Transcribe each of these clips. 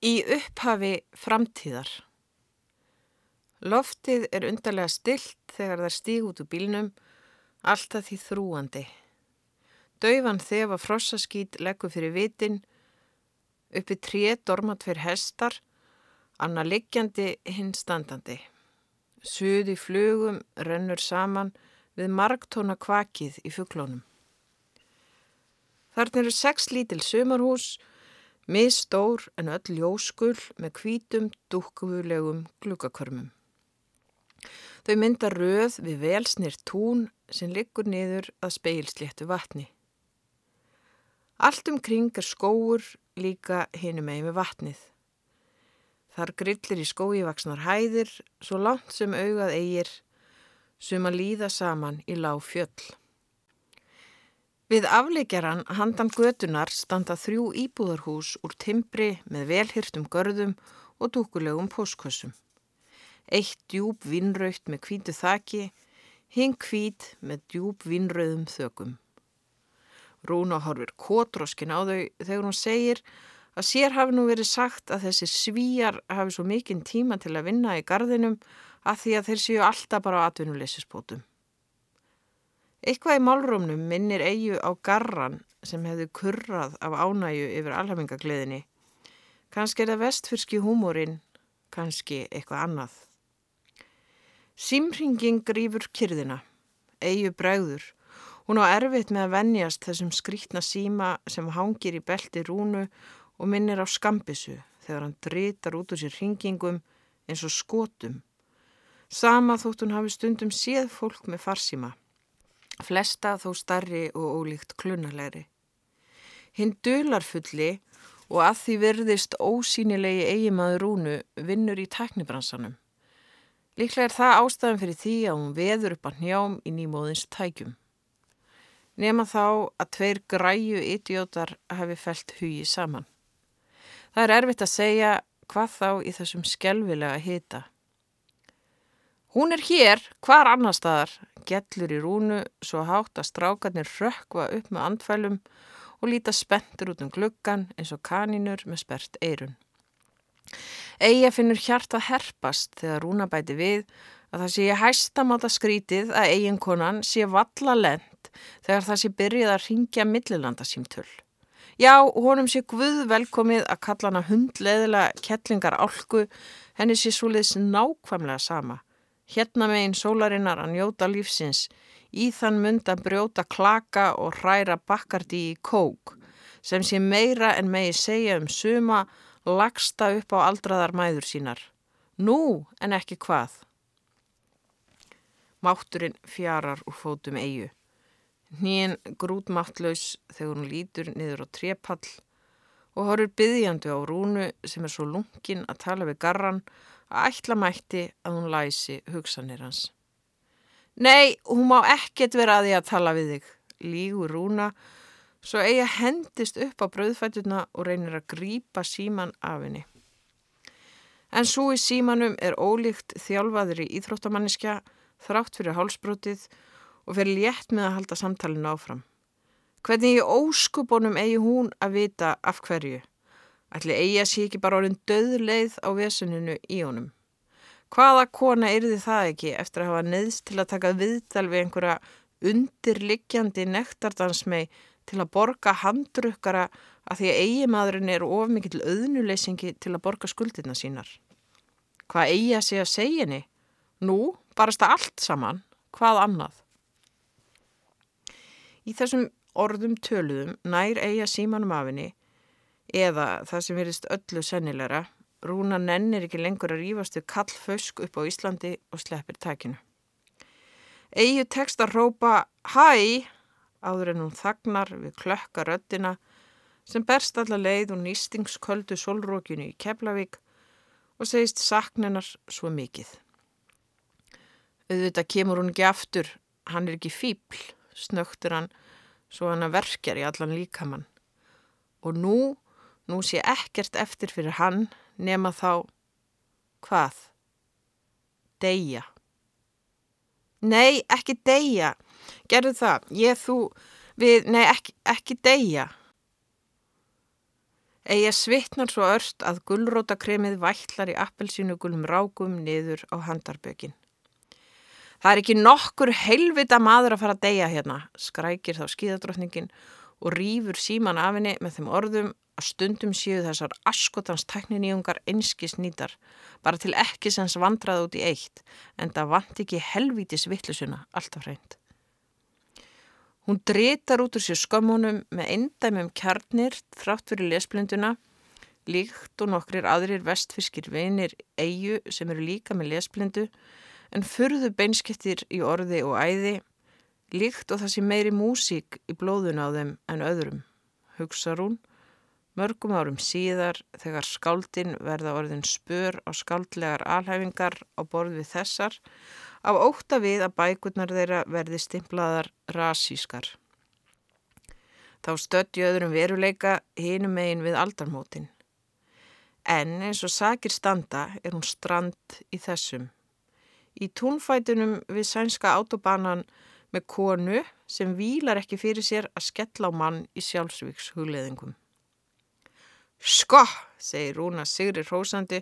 Í upphafi framtíðar. Loftið er undarlega stilt þegar það stíg út úr bílnum, alltaf því þrúandi. Dauvan þefa frossaskít leggur fyrir vitin, uppi tré dorma tveir hestar, annar liggjandi hinn standandi. Suði flugum rennur saman við margtóna kvakið í fugglónum. Þarna eru sex lítil sumarhús, Misstór en öll ljóskull með hvítum, dúkkulegum glukkakörmum. Þau mynda röð við velsnir tún sem liggur niður að speilsléttu vatni. Allt umkring er skóur líka hinum með með vatnið. Þar grillir í skóivaksnar hæðir svo langt sem augað eigir sem að líða saman í lág fjöll. Við afleikjaran handan götunar standa þrjú íbúðarhús úr timbri með velhyrtum görðum og dúkulegum póskössum. Eitt djúb vinnraugt með kvítu þaki, hinn kvít með djúb vinnrauðum þökum. Rúna horfir kótroskin á þau þegar hún segir að sér hafi nú verið sagt að þessi svíjar hafi svo mikinn tíma til að vinna í gardinum að því að þeir séu alltaf bara á atvinnuleysisbótum. Eitthvað í málrómnum minnir eigu á garran sem hefði kurrað af ánægu yfir alhamingagliðinni. Kanski er það vestfyrski húmórin, kannski eitthvað annað. Simringing grýfur kyrðina, eigu bregður. Hún á erfitt með að vennjast þessum skrítna síma sem hangir í belti rúnu og minnir á skambisu þegar hann dritar út úr sér hringingum eins og skotum. Sama þótt hún hafi stundum séð fólk með farsíma flesta þó starri og ólíkt klunalegri. Hinn dularfulli og að því verðist ósýnilegi eigimaður rúnu vinnur í tæknibransanum. Líklega er það ástæðan fyrir því að hún veður upp að njám í nýmóðins tækjum. Nefna þá að tveir græju idiotar hafi felt hugi saman. Það er erfitt að segja hvað þá í þessum skjelvilega hita. Hún er hér, hvar annar staðar, gellur í rúnu svo hátt að strákarnir rökkva upp með andfælum og líta spenntur út um gluggan eins og kaninur með spert eirun. Eija finnur hjart að herpast þegar rúna bæti við að það sé hæstamáta skrítið að eiginkonan sé valla lent þegar það sé byrjið að ringja millilandasímtöl. Já, honum sé guð velkomið að kalla hana hundleðilega kettlingar álku, henni sé svoleiðs nákvæmlega sama hérna megin sólarinnar að njóta lífsins, í þann mund að brjóta klaka og hræra bakkardi í kók, sem sé meira en megi segja um suma lagsta upp á aldraðar mæður sínar. Nú en ekki hvað. Mátturinn fjarar úr fótum eigu. Nýjen grútmáttlaus þegar hún lítur niður á trepall og horfur byðjandi á rúnu sem er svo lungin að tala við garran að ætla mætti að hún læsi hugsanir hans. Nei, hún má ekkert vera að því að tala við þig, lígur rúna, svo eiga hendist upp á bröðfætuna og reynir að grýpa síman af henni. En svo í símanum er ólíkt þjálfaður í íþróttamanniska, þrátt fyrir hálsbrótið og fyrir létt með að halda samtalinu áfram. Hvernig í óskupunum eigi hún að vita af hverju? Ætli eigi að sé ekki bara orðin döðleið á vesuninu í honum. Hvaða kona yrði það ekki eftir að hafa neðst til að taka viðtal við einhverja undirliggjandi nektardansmei til að borga handrukkara að því að eigimadurinn er of mikill auðnuleysingi til að borga skuldina sínar. Hvað eigi að sé að segja henni? Nú, barast það allt saman. Hvað annað? Í þessum orðum töluðum nær eigi að símanum af henni Eða það sem verist öllu sennilegra, Rúna nennir ekki lengur að rýfast við kallfösk upp á Íslandi og sleppir takinu. Eyju tekst að rópa hæ áður en hún þagnar við klökka röttina sem berst alla leið og nýstingsköldu solrókinu í Keflavík og segist sakninar svo mikið. Auðvitað kemur hún ekki aftur, hann er ekki fíbl, snögtur hann svo hann að verkjar í allan líkamann. Og nú Nú sé ekkert eftir fyrir hann nema þá, hvað? Deyja. Nei, ekki deyja. Gerðu það. Ég, þú, við, nei, ekki, ekki deyja. Eigi svitnar svo örst að gullrótakremið vætlar í appelsínu gullum rákum niður á handarbökin. Það er ekki nokkur heilvita maður að fara að deyja hérna, skrækir þá skíðadrottningin og rýfur síman af henni með þeim orðum að stundum séu þessar askotans tekniníungar einskis nýtar, bara til ekki sem vandraði út í eitt, en það vant ekki helvítis vittlusuna alltaf hreint. Hún dritar út úr sér skömmunum með eindæmum kjarnir þrátt fyrir lesblinduna, líkt og nokkrir aðrir vestfiskir vinir eigu sem eru líka með lesblindu, en furðu beinskettir í orði og æði, líkt og það sé meiri músík í blóðun á þeim en öðrum, hugsa hún, Mörgum árum síðar þegar skáldin verða orðin spör á skáldlegar alhæfingar á borð við þessar af óta við að bækurnar þeirra verði stimplaðar rasískar. Þá stötti öðrum veruleika hinum megin við aldarmótin. En eins og sakir standa er hún strand í þessum. Í túnfætunum við sænska autobanan með konu sem vílar ekki fyrir sér að skella á mann í sjálfsvíks hugleðingum. Sko, segir Rúna Sigri Rósandi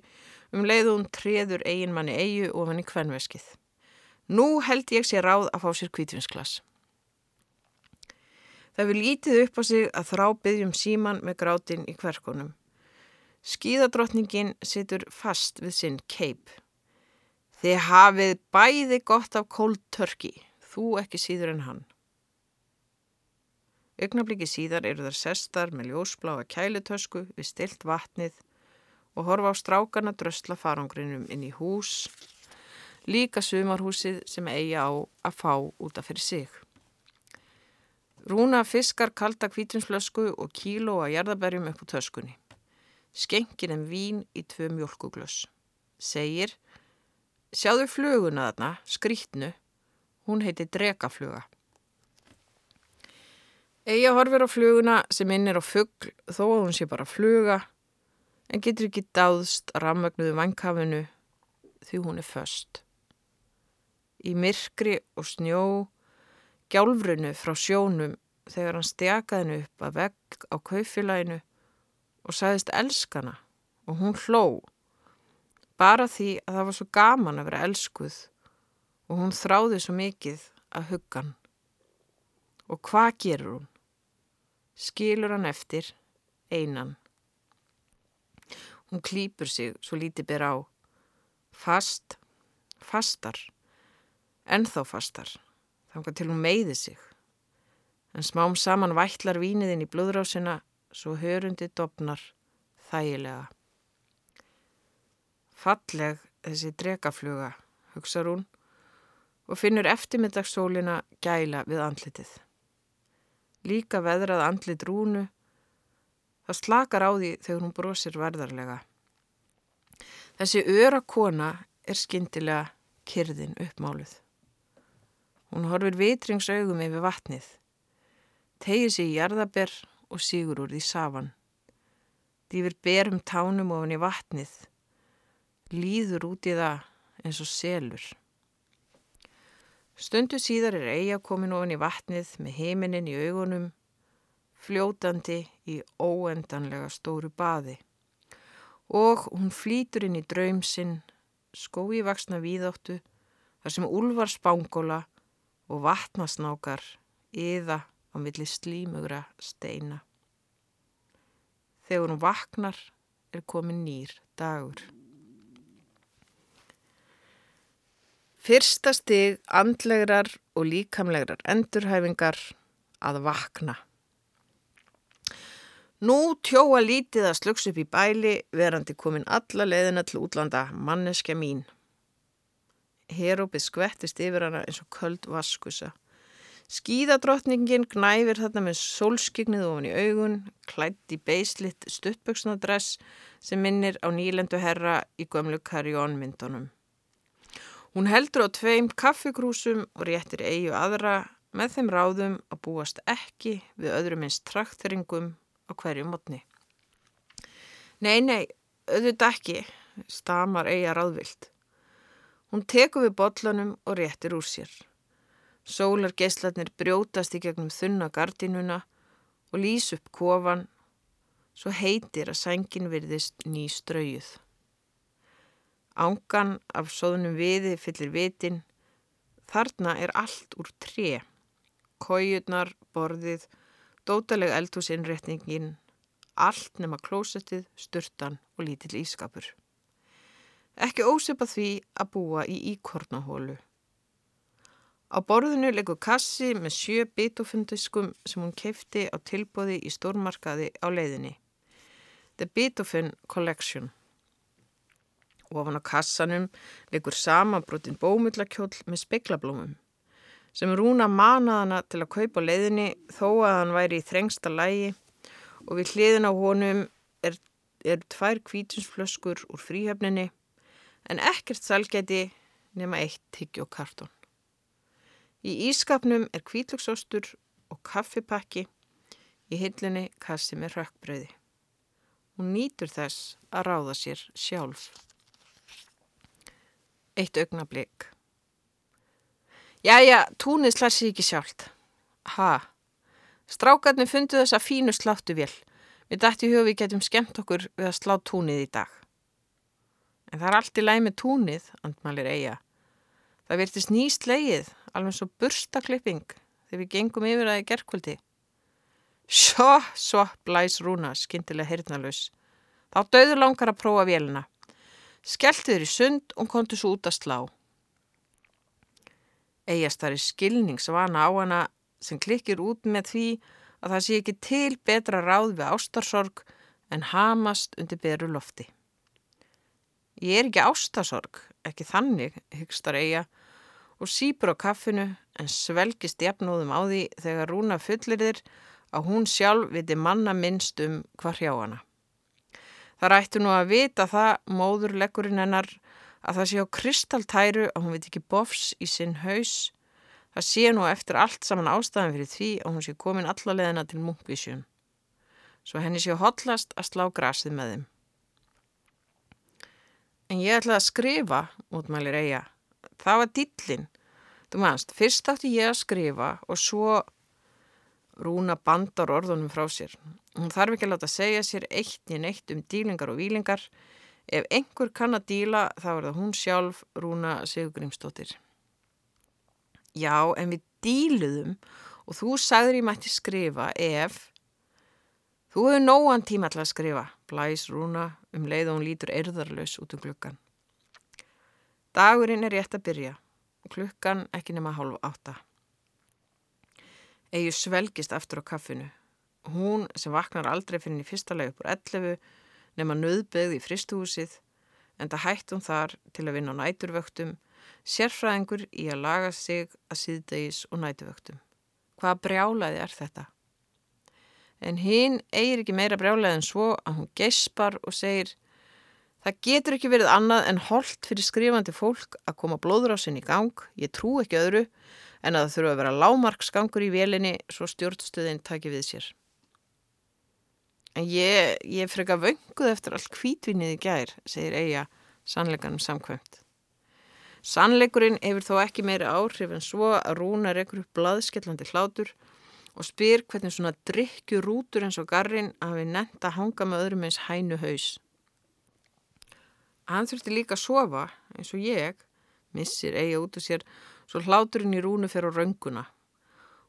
um leiðu hún treður eiginmanni eigu ofan í kvenveskið. Nú held ég sér ráð að fá sér kvítvinsklass. Það vil lítið upp á sig að þrá byggjum síman með grátin í kverkonum. Skíðadrottningin situr fast við sinn keip. Þið hafið bæði gott af cold turkey, þú ekki síður en hann. Ögnabliki síðar eru þar sestar með ljósbláa kælutösku við stilt vatnið og horfa á strákarna drösla farangrinum inn í hús, líka sumarhúsið sem eigi á að fá út af fyrir sig. Rúna fiskar kalda kvítinsflösku og kíló að jarðaberjum upp á töskunni. Skengir en vín í tvö mjölkuglöss. Segir, sjáðu fluguna þarna, skrítnu, hún heiti dregafluga. Eija horfir á fluguna sem inn er á fuggl þó að hún sé bara fluga en getur ekki dáðst að rammögnuðu vankafinu því hún er föst. Í myrkri og snjó, gjálfrunu frá sjónum þegar hann stjakaði hennu upp að vegg á kaufélaginu og sagðist elskana og hún hló bara því að það var svo gaman að vera elskuð og hún þráði svo mikið að huggan. Og hvað gerur hún? Skilur hann eftir einan. Hún klýpur sig svo lítið ber á. Fast, fastar, ennþá fastar, þangar til hún meiði sig. En smám saman vætlar víniðinn í blöðrásina svo hörundi dopnar þægilega. Falleg þessi dregafluga, hugsa hún og finnur eftirmiddagssólina gæla við andlitið líka veðrað andlit rúnu. Það slakar á því þegar hún brosir verðarlega. Þessi öra kona er skindilega kyrðin uppmáluð. Hún horfir vitringsauðum yfir vatnið, tegir sig í jarðaber og sígur úr því safan. Dýfir berum tánum ofan í vatnið, líður út í það eins og selur. Stundu síðar er eiga komin ofin í vatnið með heiminin í augunum, fljótandi í óendanlega stóru baði og hún flýtur inn í draum sinn, skói vaksna víðáttu, þar sem úlvar spángóla og vatnasnákar yða á milli slímugra steina. Þegar hún vaknar er komin nýr dagur. Fyrsta stig andlegrar og líkamlegrar endurhæfingar að vakna. Nú tjóa lítið að slugs upp í bæli verandi komin alla leiðina til útlanda manneskja mín. Herópið skvettist yfir hana eins og köld vaskusa. Skíðadrottningin gnæfir þarna með sólskignið ofan í augun, klætt í beislitt stuttböksnadress sem minnir á nýlendu herra í gömlu karjónmyndunum. Hún heldur á tveim kaffikrúsum og réttir eigu aðra með þeim ráðum að búast ekki við öðrum eins trakteringum á hverju mótni. Nei, nei, auðvitað ekki, stamar eiga ráðvilt. Hún tekur við botlanum og réttir úr sér. Sólar geislatnir brjótast í gegnum þunna gardinuna og lýs upp kofan, svo heitir að sængin virðist ný straujuð. Ángan af sóðunum viði fyllir vitin, þarna er allt úr tre, kójurnar, borðið, dótaleg eldhúsinnretningin, allt nema klósettið, sturtan og lítill ískapur. Ekki ósepa því að búa í íkornahólu. Á borðinu leggur kassi með sjö bitofundiskum sem hún keipti á tilbóði í stórmarkaði á leiðinni. The Beethoven Collection. Ofan á kassanum leggur samanbrotin bómullakjól með speklablómum sem rúna manaðana til að kaupa leiðinni þó að hann væri í þrengsta lægi og við hliðin á honum er, er tvær kvítinsflöskur úr fríhöfninni en ekkert salgæti nema eitt tyggjókartón. Í ískapnum er kvítlöksostur og kaffipakki, í hillinni kassi með rökkbröði. Hún nýtur þess að ráða sér sjálf. Eitt augnablík. Jæja, túnið slær sér ekki sjálft. Ha, strákarnir fundu þessa fínu sláttu vel. Við dætti hugum við getum skemmt okkur við að slá túnið í dag. En það er allt í læg með túnið, andmalir eiga. Það virtist nýst leið alveg svo burstaklipping þegar við gengum yfir í gerðkvöldi. Sjó, svo, blæs Rúna, skindilega heyrnalus. Þá döður langar að prófa vélina. Skelti þér í sund og konti svo út að slá. Eigast þar er skilningsvana á hana sem klikkir út með því að það sé ekki til betra ráð við ástarsorg en hamast undir beru lofti. Ég er ekki ástarsorg, ekki þannig, hyggstar eiga, og sípur á kaffinu en svelgist jafnóðum á því þegar Rúna fullir þér að hún sjálf viti manna minnst um hvar hjá hana. Það rættu nú að vita það, móðurlegurinn hennar, að það sé á kristaltæru að hún veit ekki bofs í sinn haus. Það sé nú eftir allt saman ástæðan fyrir því að hún sé komin allalegina til munkvísjum. Svo henni sé hotlast að slá grasið með þeim. En ég ætlaði að skrifa, útmælir eiga, það var dillin. Þú mannst, fyrst átti ég að skrifa og svo rúna bandar orðunum frá sér. Hún þarf ekki að láta segja sér eitt í neitt um dílingar og výlingar. Ef einhver kann að díla þá er það hún sjálf rúna Sigurgrímsdóttir. Já, en við díluðum og þú sagður ég mætti skrifa ef þú hefur nógan tíma til að skrifa, blæs rúna um leið og hún lítur erðarlaus út um glukkan. Dagurinn er rétt að byrja klukkan ekki nema hálf átta. Egi svelgist aftur á kaffinu. Hún sem vaknar aldrei fyrir í fyrsta leið upp úr 11 nema nöðbeð í fristuhúsið en það hætt hún þar til að vinna á næturvöktum, sérfræðingur í að laga sig að síðdegis og næturvöktum. Hvaða brjálaði er þetta? En hinn eigir ekki meira brjálaði en svo að hún geispar og segir Það getur ekki verið annað en holdt fyrir skrifandi fólk að koma blóður á sinni í gang, ég trú ekki öðru, en að það þurfa að vera lámarksgangur í velinni svo stjórnstöðin taki við sér. En ég, ég freka vönguð eftir allt kvítvinnið í gær, segir Eija, sannleikanum samkvæmt. Sannleikurinn hefur þó ekki meiri áhrif en svo að Rúna rekur upp blaðskellandi hlátur og spyr hvernig svona drikkju rútur eins og garrin hafi nefnt að hanga með öðrum eins hænu haus. Hann þurfti líka að sofa eins og ég, missir eiga út af sér, svo hláturinn í rúnu fer á raunguna.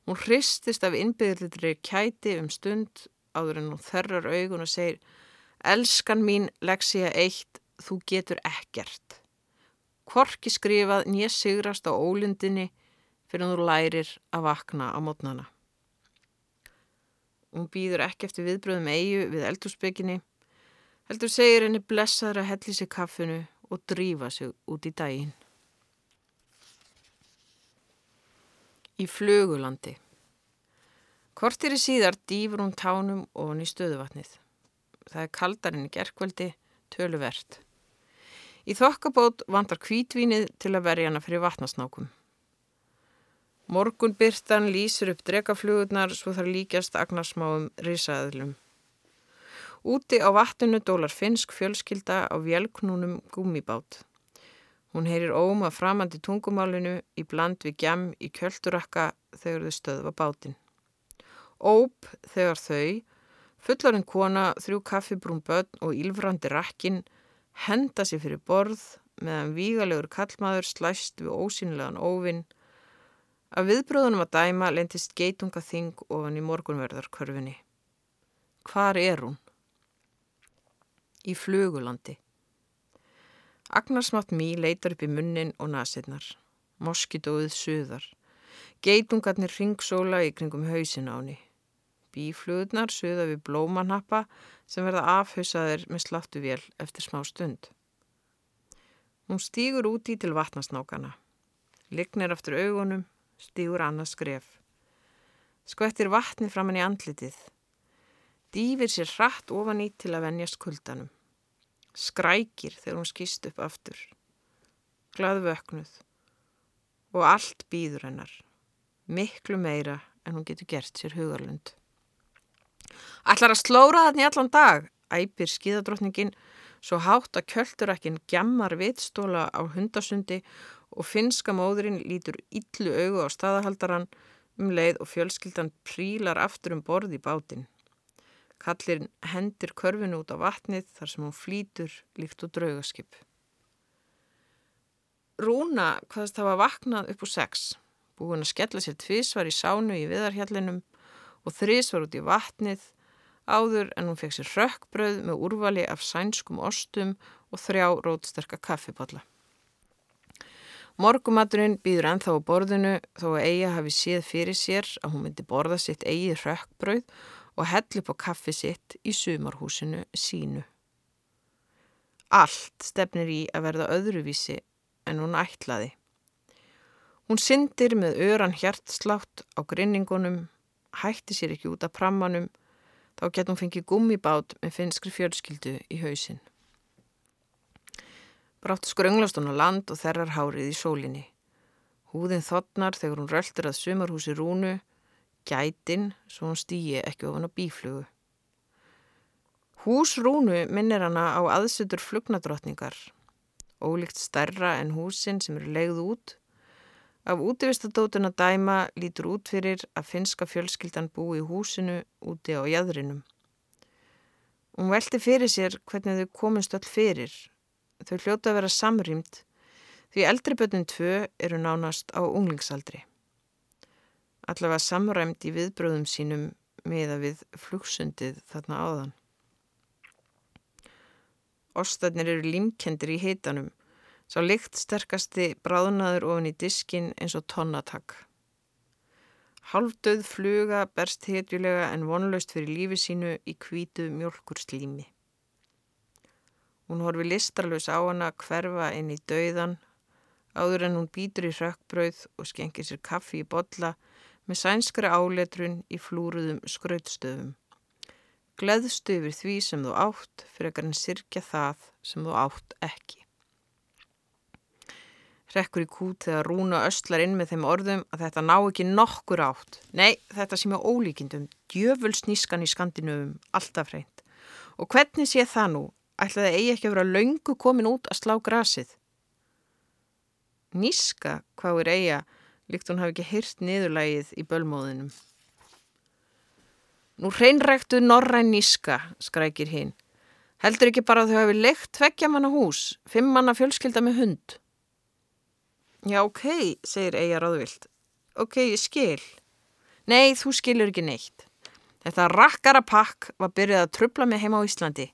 Hún hristist af innbyggðlitri kæti um stund áður en hún þerrar augun og segir Elskan mín, Lexia 1, þú getur ekkert. Korki skrifað nýja sigrast á ólundinni fyrir þú lærir að vakna á mótnana. Hún býður ekki eftir viðbröðum eigu við eldhúsbygginni heldur segir henni blessaður að helli sig kaffinu og drífa sig út í daginn. Í flugulandi. Kortir í síðar dýfur hún tánum og hann í stöðuvatnið. Það er kaldarinn í gerkveldi, töluvert. Í þokkabót vandar kvítvínið til að verja hana fyrir vatnasnákum. Morgun byrtan lýsir upp dregaflugurnar svo þar líkjast agnarsmáum risaðlum. Úti á vatninu dólar finsk fjölskylda á vélknúnum gummibát. Hún heyrir óma framandi tungumálinu í bland við gjam í kjöldurakka þegar þau stöðva bátinn. Óp þegar þau, Fullarinn kona, þrjú kaffibrún börn og ílfrandi rakkin henda sér fyrir borð meðan vígalegur kallmaður slæst við ósynlegan óvinn. Af viðbröðunum að dæma lendist geitunga þing ofan í morgunverðarkörfinni. Hvar er hún? Í flugulandi. Agnarsmátt mý leitar upp í munnin og nasinnar. Moskidóið suðar. Geitungarnir ringsóla í kringum hausin áni. Bíflugurnar suða við blómanappa sem verða afhausaðir með sláttuvél eftir smá stund. Hún stýgur úti til vatnasnákana. Lignir aftur augunum, stýgur annað skref. Skvettir vatni framann í andlitið. Dýfir sér hratt ofan í til að venjast kuldanum. Skrækir þegar hún skýst upp aftur. Glaðvöknuð. Og allt býður hennar. Miklu meira en hún getur gert sér hugarlund. Ætlar að slóra þannig allan dag, æpir skíðadrottningin, svo hátt að kjöldurrakkin gemmar vitstóla á hundasundi og finska móðurinn lítur yllu augu á staðahaldaran um leið og fjölskyldan prílar aftur um borð í bátinn. Kallirinn hendir körfinu út á vatnið þar sem hún flýtur líkt og draugaskip. Rúna hvaðast hafa vaknað upp úr sex, búin að skella sér tvísvar í sánu í viðarhjallinum og þrísvar út í vatnið áður en hún fekk sér rökkbröð með úrvali af sænskum ostum og þrjá rótsterka kaffipotla. Morgumaturinn býður enþá á borðinu þó að Eija hafi séð fyrir sér að hún myndi borða sitt eigið rökkbröð og hell upp á kaffi sitt í sumarhúsinu sínu. Allt stefnir í að verða öðruvísi en hún ætlaði. Hún syndir með öran hjartslátt á grinningunum, hætti sér ekki út af prammanum Þá getur hún fengið gummibát með finskri fjölskyldu í hausin. Brátt skrönglast hún á land og þerrar hárið í sólinni. Húðin þotnar þegar hún röldur að sumarhúsi rúnu, gætin, svo hún stýji ekki ofan á bíflugu. Hús rúnu minnir hana á aðsutur flugnadrottningar, ólíkt stærra en húsin sem eru leigð út Af útivistadótuna dæma lítur út fyrir að finska fjölskyldan búi í húsinu úti á jæðrinum. Hún velti fyrir sér hvernig þau komist öll fyrir. Þau hljóta að vera samrýmt því eldri bötun tvö eru nánast á unglingsaldri. Allavega samræmt í viðbröðum sínum meða við flugsundið þarna áðan. Óstadnir eru límkendir í heitanum Sá lykt sterkasti bráðnaður ofin í diskin eins og tonnatak. Halvdauð fluga berst hetjulega en vonlaust fyrir lífi sínu í kvítu mjölkur slími. Hún horfi listarlaus á hana hverfa inn í dauðan áður en hún býtur í rökkbrauð og skengir sér kaffi í botla með sænskra áletrun í flúruðum skrautstöfum. Gleðstu yfir því sem þú átt að hann sirkja það sem þú átt ekki. Rekkur í kút þegar Rúna östlar inn með þeim orðum að þetta ná ekki nokkur átt. Nei, þetta sem er ólíkindum, djöfulsnískan í Skandinövum, alltaf hreint. Og hvernig sé það nú? Ætlaði eigi ekki að vera laungu komin út að slá grasið? Níska, hvað er eiga, líkt hún hafi ekki hyrt niðurlægið í bölmóðinum. Nú hreinræktu norræn níska, skrækir hinn. Heldur ekki bara að þau hafi leikt tveggja manna hús, fimm manna fjölskylda með hund. Já, ok, segir Eija ráðvilt. Ok, ég skil. Nei, þú skilur ekki neitt. Þetta rakkara pakk var byrjuð að trubla mig heima á Íslandi.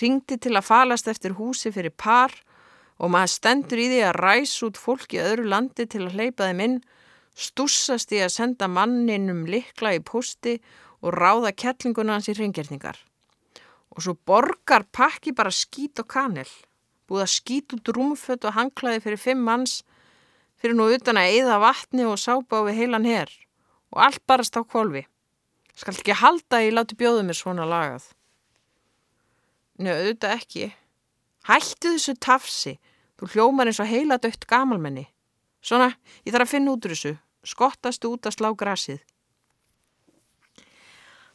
Ringdi til að falast eftir húsi fyrir par og maður stendur í því að ræs út fólk í öðru landi til að hleypa þeim inn, stúsast í að senda manninum likla í posti og ráða kettlinguna hans í ringgerningar. Og svo borgar pakki bara skít og kanel. Búið að skít út rúmfött og hanglaði fyrir fimm manns fyrir nú utan að eyða vatni og sápa á við heilan herr og allt barast á kvolvi. Skal ekki halda að ég láti bjóðu mér svona lagað. Nei, auðvitað ekki. Hættu þessu tafsi. Þú hljómar eins og heila dött gamalmenni. Svona, ég þarf að finna út úr þessu. Skottastu út að slá grasið.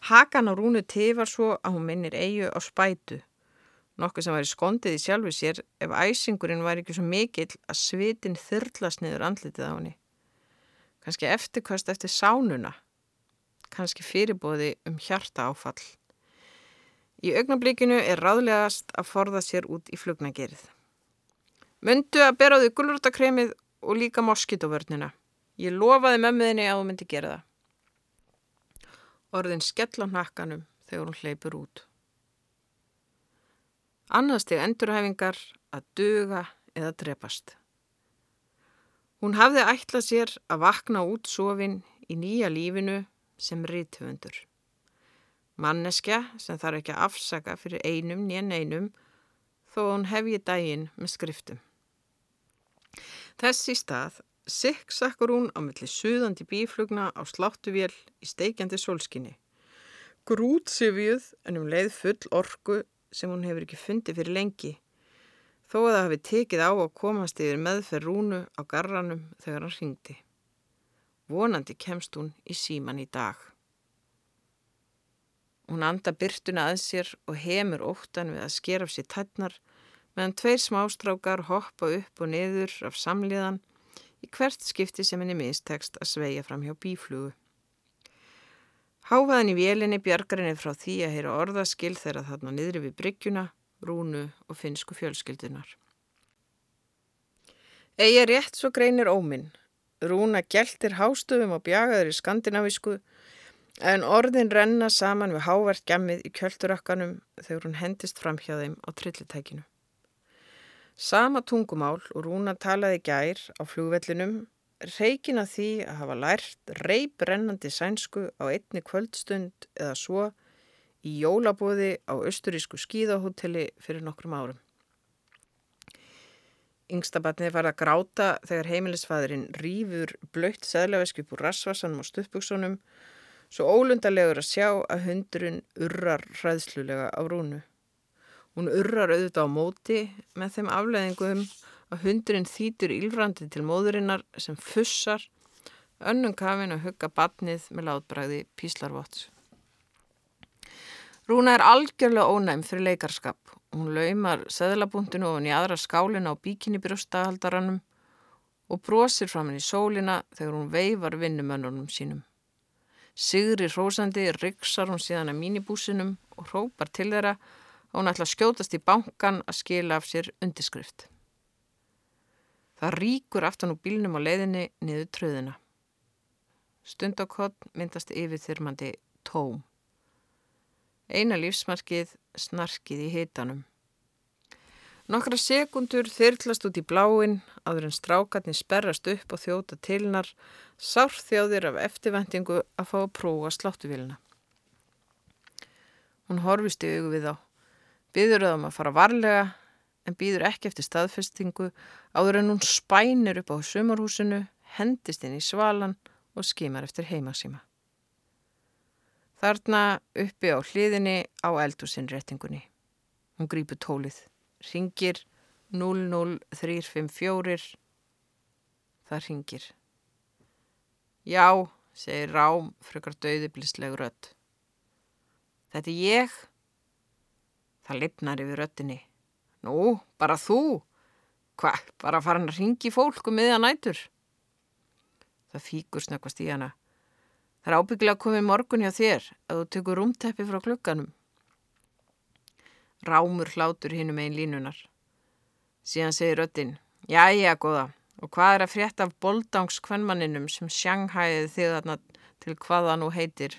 Hakan á rúnu tifar svo að hún minnir eigu á spætu nokkuð sem væri skondið í sjálfu sér ef æsingurinn væri ekki svo mikill að svitin þyrlast niður andlitið á henni. Kanski eftirkvast eftir sánuna, kanski fyrirbóði um hjarta áfall. Í augnablíkinu er ráðlegast að forða sér út í flugnagerið. Myndu að bera á því gulrútakremið og líka moskitovörnina. Ég lofaði mömmuðinni að þú myndi gera það. Orðin skell á nakkanum þegar hún hleypur út. Annarsteg endurhæfingar að duga eða drepast. Hún hafði ætlað sér að vakna út sofin í nýja lífinu sem rítvöndur. Manneskja sem þarf ekki að afsaka fyrir einum nýjan einum þó hún hefji dægin með skriftum. Þess í stað sikksakkur hún á milli suðandi bíflugna á sláttuvél í steikjandi solskinni. Grútsifjuð en um leið full orku sem hún hefur ekki fundið fyrir lengi þó að það hafi tekið á að komast yfir meðferð rúnu á garranum þegar hann ringdi. Vonandi kemst hún í síman í dag. Hún anda byrtuna að sér og hefur óttan við að skera af sér tætnar meðan tveir smástrákar hoppa upp og niður af samliðan í hvert skipti sem henni mistekst að sveia fram hjá bíflugu. Háfaðin í vélinni bjargarinni frá því að heyra orðaskil þegar þarna niðri við bryggjuna, rúnu og finsku fjölskyldunar. Egi rétt svo greinir óminn. Rúna geltir hástöfum og bjagaður í skandinavísku en orðin renna saman við hávert gemmið í kjöldurökkanum þegar hún hendist fram hjá þeim á trillitækinu. Sama tungumál og Rúna talaði gær á flúvellinum reikin að því að hafa lært reybrennandi sænsku á einni kvöldstund eða svo í jólabóði á austurísku skíðahóteli fyrir nokkrum árum. Yngstabatnið var að gráta þegar heimilisfæðurinn rýfur blöytt seglavesk upp úr rasvasanum og stuppbuksunum svo ólundalegur að sjá að hundurinn urrar hræðslulega á rúnu. Hún urrar auðvitað á móti með þeim afleðingum að hundurinn þýtur ílrandi til móðurinnar sem fussar önnum kafin að hugga batnið með látbræði píslarvots. Rúna er algjörlega ónæm fyrir leikarskap. Hún laumar seðlabúndinu ofan í aðra skálina á bíkinni brjóstahaldaranum og brosir fram henni í sólina þegar hún veifar vinnumönnunum sínum. Sigri hrósandi ryggsar hún síðan að mínibúsinum og hrópar til þeirra og hún ætla að skjótast í bankan að skila af sér undirskrift. Það ríkur aftan úr bílnum á leiðinni niður tröðina. Stundakott myndast yfir þyrmandi tóm. Eina lífsmarkið snarkið í hitanum. Nokkra sekundur þyrlast út í bláin, aður en strákarnir sperrast upp og þjóta tilnar, sárþjóðir af eftirvendingu að fá að prófa sláttuvíluna. Hún horfist í augu við þá, byður það um að fara varlega, en býður ekki eftir staðfestingu, áður en hún spænir upp á sumarhúsinu, hendist inn í svalan og skimar eftir heimasíma. Þarna uppi á hliðinni á eldúsinnréttingunni. Hún grýpu tólið ringir 00354 það ringir Já, segir Rám frökar döði blísleg rött Þetta er ég. Það lipnar yfir röttinni Nú, bara þú? Hva, bara farin að ringi fólku um miðan nætur? Það fíkur snökkast í hana. Það er ábygglega að koma í morgun hjá þér að þú tekur rúmteppi frá klukkanum rámur hlátur hinnum einn línunar. Síðan segir Röttin, já, já, góða, og hvað er að frétta af boldangskvennmanninum sem sjanghæði þig þarna til hvaða nú heitir?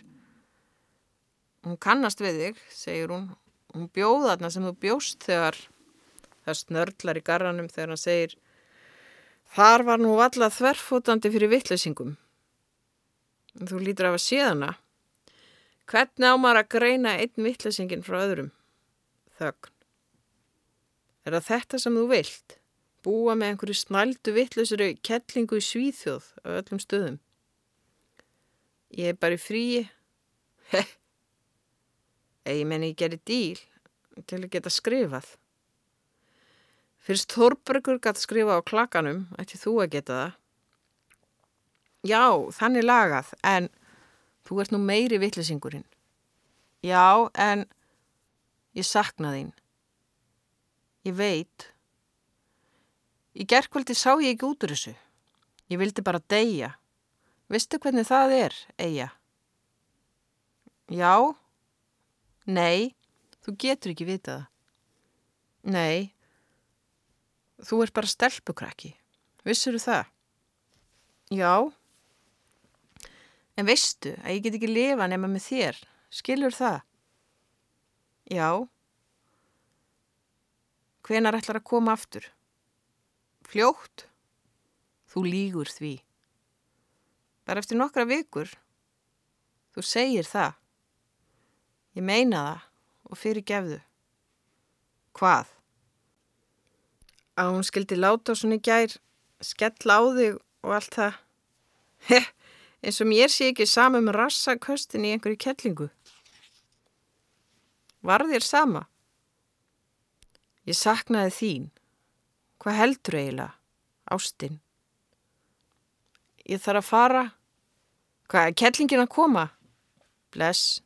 Hún kannast við þig, segir hún, hún bjóða þarna sem þú bjóst þegar það snörlar í garranum þegar hann segir, þar var nú vallað þverfótandi fyrir vittlesingum. Þú lítur af að séðana. Hvernig ámar að greina einn vittlesingin frá öðrum? Þögn. Er það þetta sem þú vilt? Búa með einhverju snældu vittlusuru kettlingu í svíþjóð á öllum stöðum? Ég er bara í fríi. Heh, ég menn ég gerir díl til að geta skrifað. Fyrst Þorbergur gæti skrifa á klakanum, ætti þú að geta það. Já, þannig lagað, en þú ert nú meiri vittlusingurinn. Já, en... Ég sakna þín. Ég veit. Í gerðkvöldi sá ég ekki út úr þessu. Ég vildi bara deyja. Vistu hvernig það er, Eija? Já. Nei. Þú getur ekki vitað það. Nei, þú ert bara stelpukrakki. Vissuru það? Já. En veistu að ég get ekki lifa nema með þér? Skilur það? Já. Hvenar ætlar að koma aftur? Fljótt? Þú lígur því. Bara eftir nokkra vikur. Þú segir það. Ég meina það og fyrir gefðu. Hvað? Að hún skildi láta á svona gær, skella á þig og allt það. Heh, eins og mér sé ekki sama um rassaköstin í einhverju kellingu. Var þér sama? Ég saknaði þín. Hvað heldur eiginlega? Ástinn. Ég þarf að fara. Hvað er kellingin að koma? Bless.